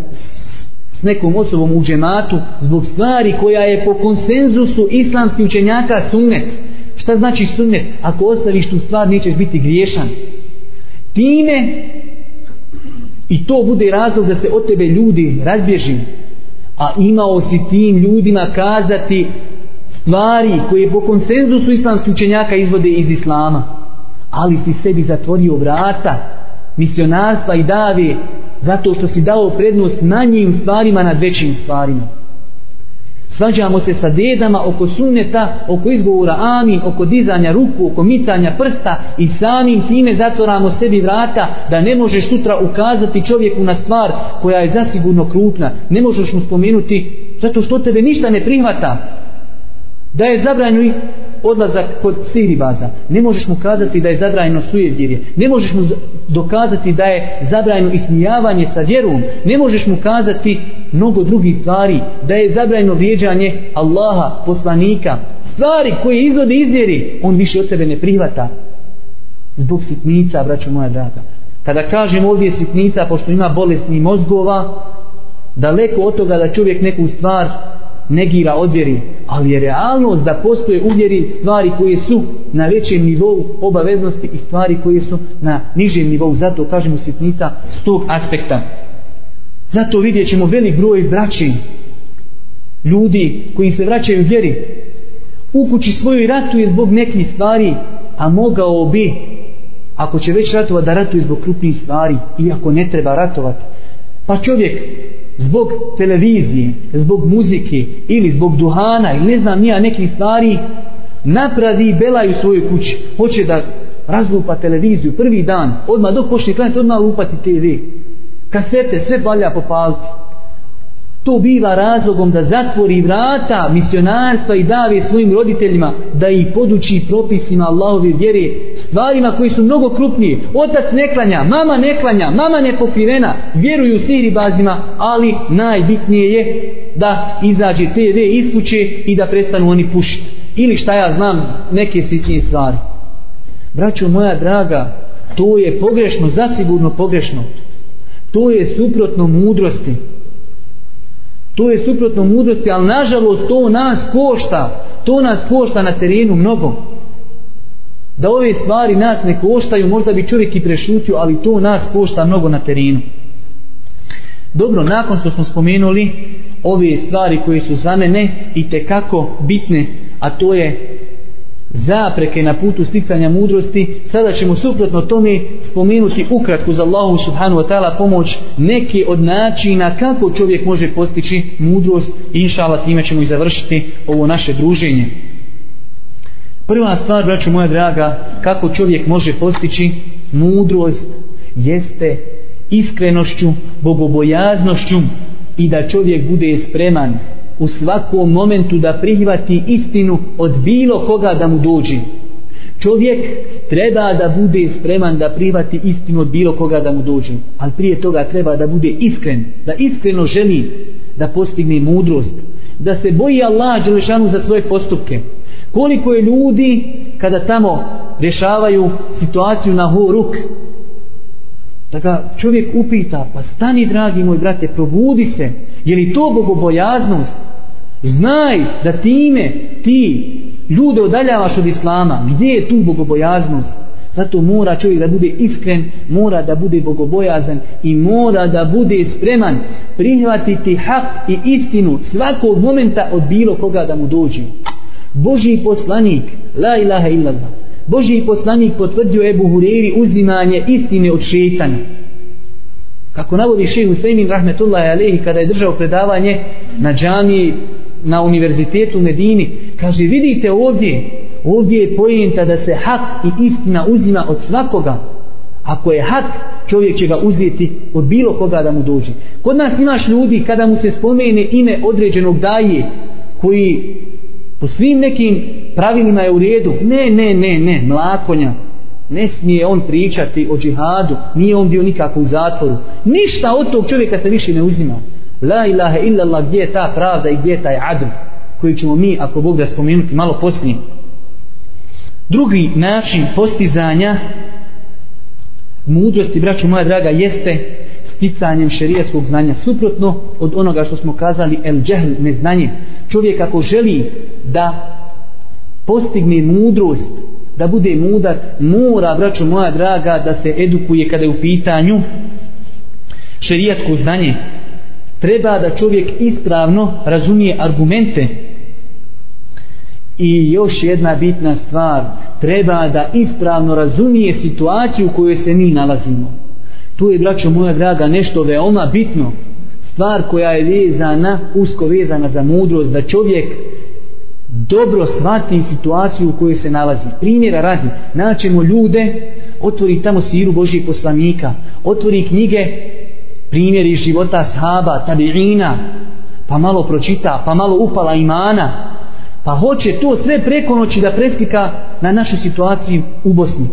s nekom osobom u džematu zbog stvari koja je po konsenzusu islamskih učenjaka sunnet. Šta znači sunnet? Ako ostaviš tu stvar, nećeš biti griješan. Time i to bude razlog da se od tebe ljudi razbježi. A imao si tim ljudima kazati stvari koje po konsenzusu islamskih učenjaka izvode iz islama. Ali si sebi zatvorio vrata misionarstva i dave zato što si dao prednost manjim stvarima nad većim stvarima. Svađamo se sa dedama oko sunneta, oko izgovora amin, oko dizanja ruku, oko micanja prsta i samim time zatoramo sebi vrata da ne možeš sutra ukazati čovjeku na stvar koja je zasigurno krupna. Ne možeš mu spomenuti zato što tebe ništa ne prihvata. Da je zabranjuj, odlazak kod siribaza. Ne možeš mu kazati da je zabrajeno sujevjerje. Ne možeš mu dokazati da je zabrajeno ismijavanje sa vjerom. Ne možeš mu kazati mnogo drugih stvari. Da je zabrajeno vrijeđanje Allaha, poslanika. Stvari koje izvode iz vjeri, on više od sebe ne prihvata. Zbog sitnica, braću moja draga. Kada kažem ovdje sitnica, pošto ima bolesni mozgova, daleko od toga da čovjek neku stvar negira odvjeri, ali je realnost da postoje u vjeri stvari koje su na većem nivou obaveznosti i stvari koje su na nižem nivou. Zato kažemo sitnica s tog aspekta. Zato vidjet ćemo velik broj braći, ljudi koji se vraćaju vjeri, u kući svojoj ratu je zbog nekih stvari, a mogao bi, ako će već ratovati, da ratuje zbog krupnih stvari, iako ne treba ratovati. Pa čovjek zbog televizije, zbog muzike ili zbog duhana ili ne znam nija neki stvari napravi belaju svoje kući. Hoće da razlupa televiziju prvi dan, odmah dok počne klanjati, odmah lupati TV. Kasete, sve valja popaliti. To biva razlogom da zatvori vrata misionarstva i dave svojim roditeljima da ih poduči propisima Allahove vjere stvarima koji su mnogo krupnije. Otac ne klanja, mama ne klanja, mama ne pokrivena, vjeruju u siri bazima, ali najbitnije je da izađe TV iz kuće i da prestanu oni pušiti. Ili šta ja znam, neke sitnije stvari. Braćo moja draga, to je pogrešno, zasigurno pogrešno. To je suprotno mudrosti. To je suprotno mudrosti, ali nažalost to nas košta. To nas košta na terenu mnogo. Da ove stvari nas ne koštaju, možda bi čovjek i prešutio, ali to nas košta mnogo na terenu. Dobro, nakon što smo spomenuli ove stvari koje su za mene i te kako bitne, a to je zapreke na putu sticanja mudrosti, sada ćemo suprotno tome spomenuti ukratku za Allahu subhanu wa ta'ala pomoć neke od načina kako čovjek može postići mudrost i inšala time ćemo i završiti ovo naše druženje. Prva stvar, braću moja draga, kako čovjek može postići mudrost jeste iskrenošću, bogobojaznošću i da čovjek bude spreman u svakom momentu da prihvati istinu od bilo koga da mu dođe. Čovjek treba da bude spreman da prihvati istinu od bilo koga da mu dođe, ali prije toga treba da bude iskren, da iskreno želi da postigne mudrost, da se boji Allah Đelešanu za svoje postupke. Koliko je ljudi kada tamo rješavaju situaciju na horuk, ruk, da ga čovjek upita pa stani dragi moj brate probudi se je li to bogobojaznost znaj da time ti ljude odaljavaš od islama gdje je tu bogobojaznost zato mora čovjek da bude iskren mora da bude bogobojazan i mora da bude spreman prihvatiti hak i istinu svakog momenta od bilo koga da mu dođe Boži poslanik la ilaha illallah Boži poslanik potvrdio Ebu Hureri uzimanje istine od šeitana. Kako navodi šehu Sejmin Rahmetullahi Alehi kada je držao predavanje na džami na univerzitetu Medini, kaže vidite ovdje, ovdje je pojenta da se hak i istina uzima od svakoga. Ako je hak, čovjek će ga uzeti od bilo koga da mu dođe. Kod nas imaš ljudi kada mu se spomene ime određenog daje koji po svim nekim pravilima je u redu. Ne, ne, ne, ne, mlakonja. Ne smije on pričati o džihadu. Nije on bio nikako u zatvoru. Ništa od tog čovjeka se više ne uzima. La ilaha illallah, gdje je ta pravda i gdje je taj adl? Koji ćemo mi, ako Bog da spomenuti, malo poslije. Drugi način postizanja mudrosti, braću moja draga, jeste sticanjem šerijatskog znanja. Suprotno od onoga što smo kazali, el džehl, neznanje. Čovjek ako želi da postigne mudrost, da bude mudar, mora, braćo moja draga, da se edukuje kada je u pitanju šerijatko znanje. Treba da čovjek ispravno razumije argumente. I još jedna bitna stvar, treba da ispravno razumije situaciju u kojoj se mi nalazimo. Tu je, braćo moja draga, nešto veoma bitno. Stvar koja je vezana, usko vezana za mudrost, da čovjek dobro shvati situaciju u kojoj se nalazi. Primjera radi, naćemo ljude, otvori tamo siru Božih poslanika, otvori knjige, primjeri života sahaba, tabi'ina, pa malo pročita, pa malo upala imana, pa hoće to sve preko noći da preslika na našu situaciju u Bosni.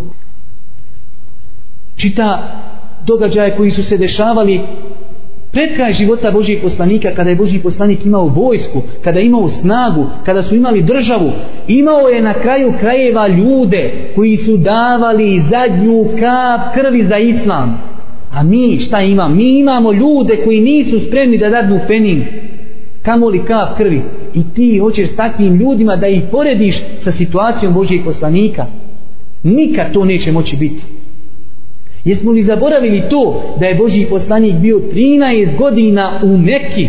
Čita događaje koji su se dešavali pred kraj života Božijeg poslanika, kada je Božji poslanik imao vojsku, kada je imao snagu, kada su imali državu, imao je na kraju krajeva ljude koji su davali zadnju kap krvi za islam. A mi šta imamo? Mi imamo ljude koji nisu spremni da dadnu fening. Kamo li kap krvi? I ti hoćeš s takvim ljudima da ih porediš sa situacijom Božijeg poslanika? Nikad to neće moći biti. Jesmo li zaboravili to da je Boži poslanik bio 13 godina u Mekki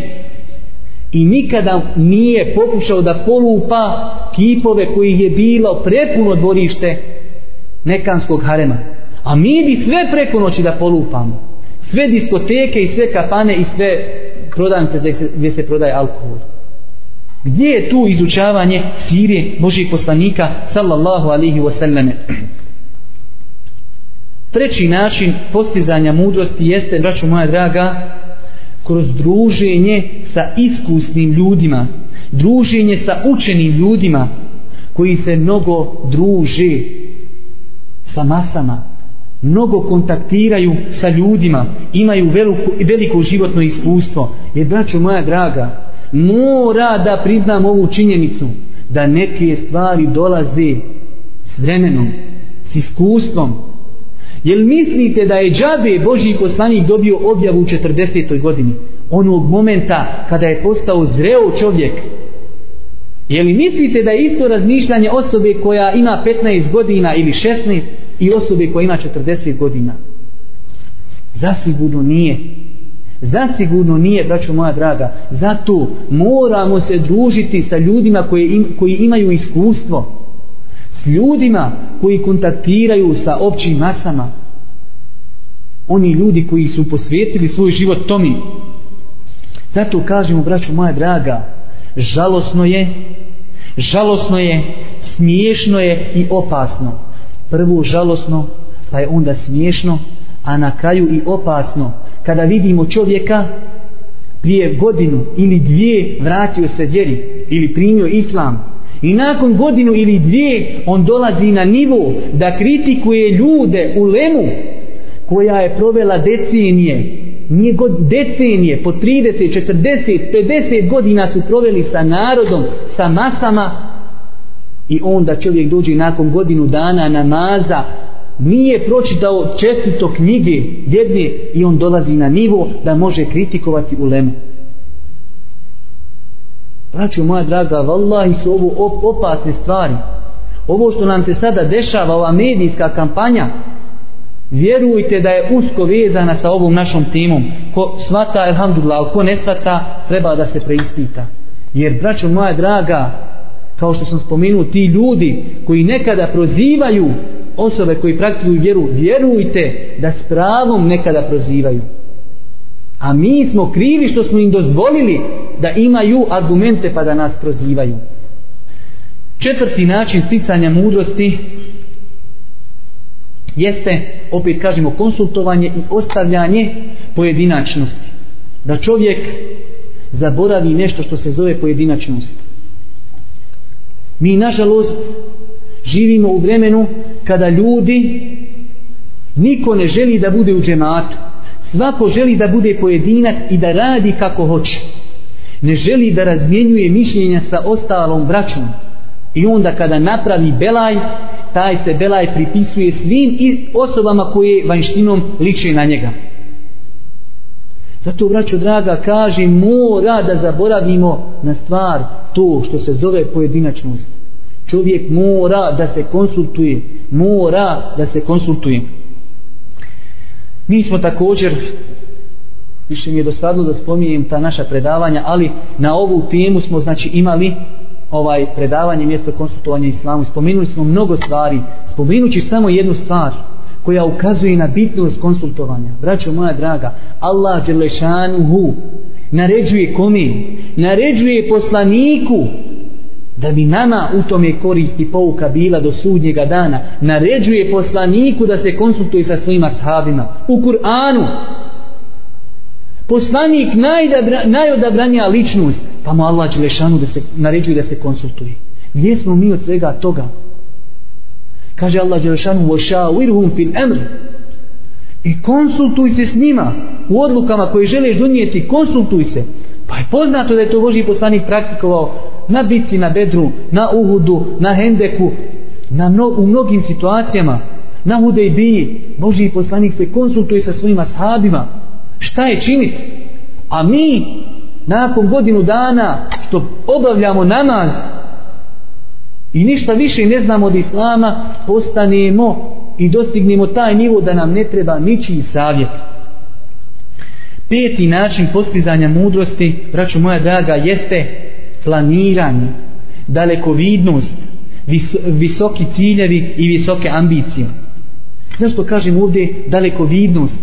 i nikada nije pokušao da polupa kipove koji je bilo prepuno dvorište Mekanskog harema. A mi bi sve preko noći da polupamo. Sve diskoteke i sve kafane i sve prodance gdje se, gdje se prodaje alkohol. Gdje je tu izučavanje sirije Božih poslanika sallallahu alihi wasallam? Treći način postizanja mudrosti jeste, braću moja draga, kroz druženje sa iskusnim ljudima, druženje sa učenim ljudima koji se mnogo druže sa masama, mnogo kontaktiraju sa ljudima, imaju veliko, veliko životno iskustvo. Jer, braću moja draga, mora da priznam ovu činjenicu da neke stvari dolaze s vremenom, s iskustvom, Jel mislite da je džabe Boži poslanik dobio objavu u 40. godini? Onog momenta kada je postao zreo čovjek. Jel mislite da je isto razmišljanje osobe koja ima 15 godina ili 16 i osobe koja ima 40 godina? Zasigurno nije. Zasigurno nije, braćo moja draga. Zato moramo se družiti sa ljudima koji, im, koji imaju iskustvo. Zato ljudima koji kontaktiraju sa općim masama oni ljudi koji su posvetili svoj život tomi zato kažemo braću moja draga žalosno je žalosno je smiješno je i opasno prvo žalosno pa je onda smiješno a na kraju i opasno kada vidimo čovjeka prije godinu ili dvije vratio se djeri ili primio islam I nakon godinu ili dvije on dolazi na nivo da kritikuje ljude u lemu koja je provela decenije nije god, decenije po 30, 40, 50 godina su proveli sa narodom sa masama i onda čovjek dođe nakon godinu dana namaza nije pročitao čestito knjige jedne i on dolazi na nivo da može kritikovati u lemu Braću moja draga, vallahi su ovo opasne stvari. Ovo što nam se sada dešava, ova medijska kampanja, vjerujte da je usko vezana sa ovom našom temom. Ko svata, alhamdulillah, ali ko ne svata, treba da se preispita. Jer, braćo moja draga, kao što sam spomenuo, ti ljudi koji nekada prozivaju osobe koji praktikuju vjeru, vjerujte da s pravom nekada prozivaju. A mi smo krivi što smo im dozvolili da imaju argumente pa da nas prozivaju. Četvrti način sticanja mudrosti jeste, opet kažemo, konsultovanje i ostavljanje pojedinačnosti. Da čovjek zaboravi nešto što se zove pojedinačnost. Mi, nažalost, živimo u vremenu kada ljudi, niko ne želi da bude u džematu svako želi da bude pojedinac i da radi kako hoće ne želi da razmjenjuje mišljenja sa ostalom braćom i onda kada napravi belaj taj se belaj pripisuje svim i osobama koje vanštinom liče na njega zato braćo draga kaže mora da zaboravimo na stvar to što se zove pojedinačnost čovjek mora da se konsultuje mora da se konsultuje konsultuje Mi smo također, više mi je dosadlo da spominjem ta naša predavanja, ali na ovu temu smo znači imali ovaj predavanje mjesto konsultovanja islamu. Spominuli smo mnogo stvari, spominući samo jednu stvar koja ukazuje na bitnost konsultovanja. Braćo moja draga, Allah Đelešanuhu naređuje komi, naređuje poslaniku da bi nama u tome koristi pouka bila do sudnjega dana naređuje poslaniku da se konsultuje sa svojima sahabima u Kur'anu poslanik najdabra, najodabranija ličnost pa mu Allah Đelešanu da se, naređuje da se konsultuje gdje smo mi od svega toga kaže Allah Đelešanu voša irhum fil emr i konsultuj se s njima u odlukama koje želiš donijeti konsultuj se pa je poznato da je to Boži poslanik praktikovao na bici na bedru, na uhudu, na hendeku, na mno, u mnogim situacijama, na hudej biji, Boži poslanik se konsultuje sa svojima sahabima, šta je činiti? A mi, nakon godinu dana, što obavljamo namaz, i ništa više ne znamo od islama, postanemo i dostignemo taj nivo da nam ne treba ničiji savjet. Peti način postizanja mudrosti, braću moja draga, jeste planiranje, dalekovidnost, vis, visoki ciljevi i visoke ambicije. Zašto kažem ovdje dalekovidnost?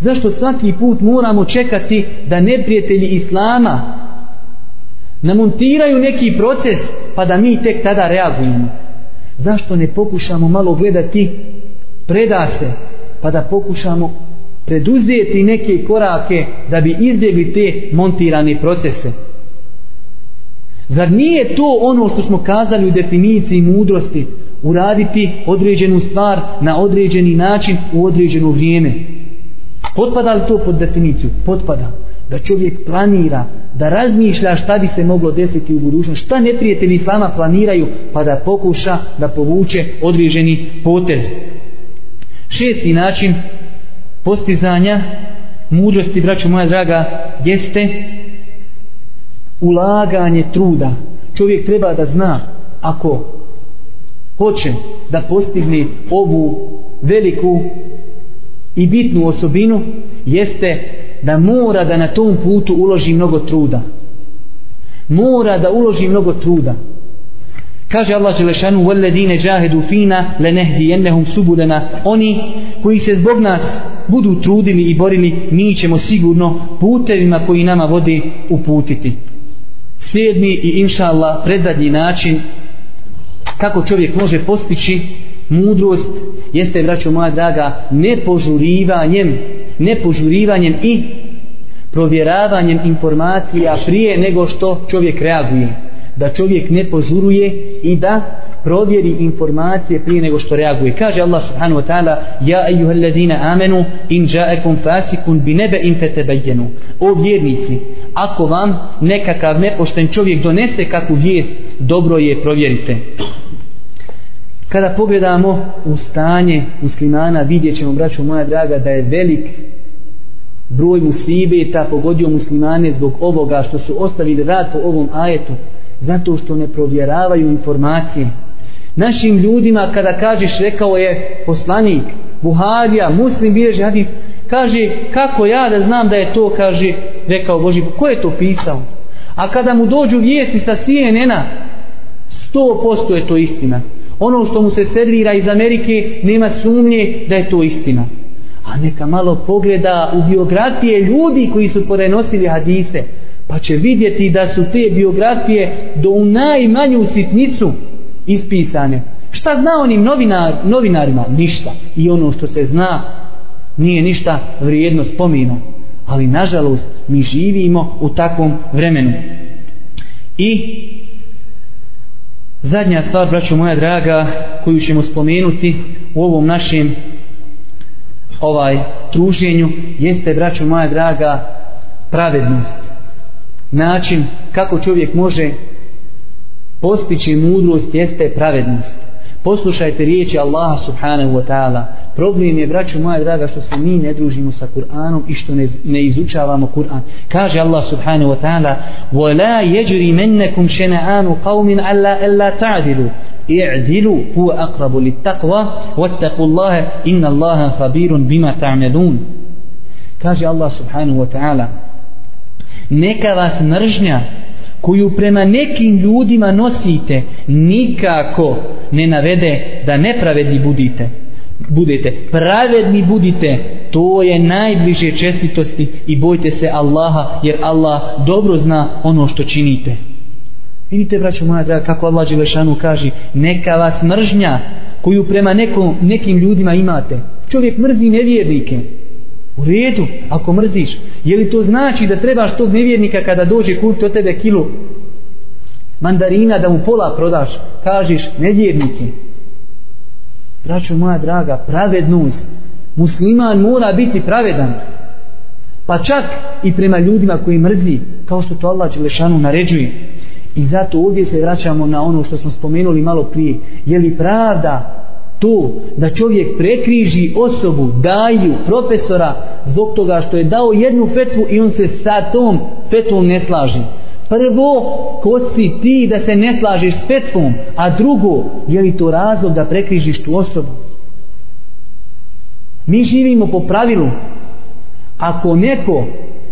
Zašto svaki put moramo čekati da neprijatelji Islama namontiraju neki proces pa da mi tek tada reagujemo? Zašto ne pokušamo malo gledati preda se pa da pokušamo preduzeti neke korake da bi izbjegli te montirane procese? Zar nije to ono što smo kazali u definiciji mudrosti? Uraditi određenu stvar na određeni način u određeno vrijeme. Potpada li to pod definiciju? Potpada. Da čovjek planira, da razmišlja šta bi se moglo desiti u budućnosti, šta neprijatelji islama planiraju, pa da pokuša da povuče određeni potez. Šesti način postizanja mudrosti, braću moja draga, jeste ulaganje truda. Čovjek treba da zna ako hoće da postigne ovu veliku i bitnu osobinu jeste da mora da na tom putu uloži mnogo truda. Mora da uloži mnogo truda. Kaže Allah Đelešanu وَلَّذِينَ جَاهَدُوا فِينَا لَنَهْدِيَنَّهُمْ سُبُلَنَا Oni koji se zbog nas budu trudili i borili, mi ćemo sigurno putevima koji nama vode uputiti sedmi i inša Allah predzadnji način kako čovjek može postići mudrost jeste braćo moja draga nepožurivanjem nepožurivanjem i provjeravanjem informacija prije nego što čovjek reaguje da čovjek ne požuruje i da provjeri informacije prije nego što reaguje. Kaže Allah subhanahu wa ta'ala Ja ejuhel ladina amenu in ja'ekum fasikun bi nebe in fetebejenu. O vjernici, ako vam nekakav nepošten čovjek donese kakvu vijest, dobro je provjerite. Kada pogledamo u stanje muslimana, vidjet ćemo, braću moja draga, da je velik broj musibeta pogodio muslimane zbog ovoga što su ostavili rad po ovom ajetu zato što ne provjeravaju informacije našim ljudima kada kažeš rekao je poslanik Buharija, muslim bježi hadis kaže kako ja da znam da je to kaže rekao Boži pa ko je to pisao a kada mu dođu vijesti sa CNN-a 100% je to istina ono što mu se servira iz Amerike nema sumnje da je to istina a neka malo pogleda u biografije ljudi koji su porenosili hadise pa će vidjeti da su te biografije do u najmanju sitnicu ispisane. Šta zna onim novinar, novinarima? Ništa. I ono što se zna nije ništa vrijedno spomina. Ali nažalost mi živimo u takvom vremenu. I zadnja stvar, braću moja draga, koju ćemo spomenuti u ovom našem ovaj druženju, jeste, braću moja draga, pravednost. Način kako čovjek može postići mudrost jeste pravednost. Poslušajte riječi Allaha subhanahu wa ta'ala. Problem je, braću moja draga, što se mi ne družimo sa Kur'anom i što ne, ne izučavamo Kur'an. Kaže Allah subhanahu wa ta'ala وَلَا يَجْرِ مَنَّكُمْ شَنَآنُ قَوْمٍ عَلَّا أَلَّا تَعْدِلُوا اِعْدِلُوا هُوَ أَقْرَبُ لِلْتَقْوَ وَاتَّقُوا اللَّهَ إِنَّ اللَّهَ فَبِيرٌ بِمَا تَعْمَدُونَ Kaže Allah subhanahu wa ta'ala Neka vas mržnja koju prema nekim ljudima nosite nikako ne navede da nepravedni budite budete pravedni budite to je najbliže čestitosti i bojte se Allaha jer Allah dobro zna ono što činite vidite braćo moja draga kako Allah Đelešanu kaže neka vas mržnja koju prema nekom, nekim ljudima imate čovjek mrzi nevjernike U redu, ako mrziš, je li to znači da trebaš tog nevjernika kada dođe kupiti od tebe kilu mandarina da mu pola prodaš, kažeš nevjernike. Braćo moja draga, pravednost. Musliman mora biti pravedan. Pa čak i prema ljudima koji mrzi, kao što to Allah Đelešanu naređuje. I zato ovdje se vraćamo na ono što smo spomenuli malo prije. Je li pravda to da čovjek prekriži osobu, daju, profesora zbog toga što je dao jednu fetvu i on se sa tom fetvom ne slaži. Prvo, ko si ti da se ne slažeš s fetvom, a drugo, je li to razlog da prekrižiš tu osobu? Mi živimo po pravilu. Ako neko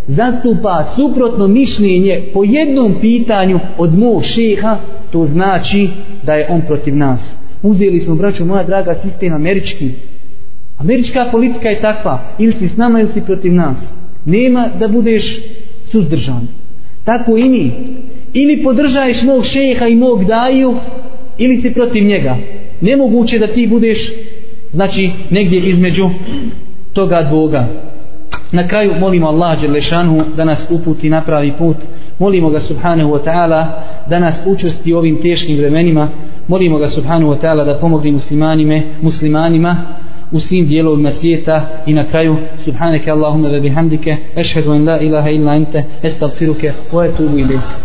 zastupa suprotno mišljenje po jednom pitanju od mog šeha, to znači da je on protiv nas uzeli smo braćo moja draga sistem američki američka politika je takva ili si s nama ili si protiv nas nema da budeš suzdržan tako i mi ili podržaješ mog šeha i mog daju ili si protiv njega nemoguće da ti budeš znači negdje između toga dvoga na kraju molimo Allah Đelešanu da nas uputi na pravi put molimo ga subhanahu wa ta'ala da nas učusti u ovim teškim vremenima molimo ga subhanu wa ta'ala da pomogne muslimanime, muslimanima u svim dijelovima svijeta i na kraju subhaneke Allahumma ve bihamdike ešhedu en la ilaha illa ente estavfiruke wa etubu ilike